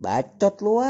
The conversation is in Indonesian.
Bacot lu.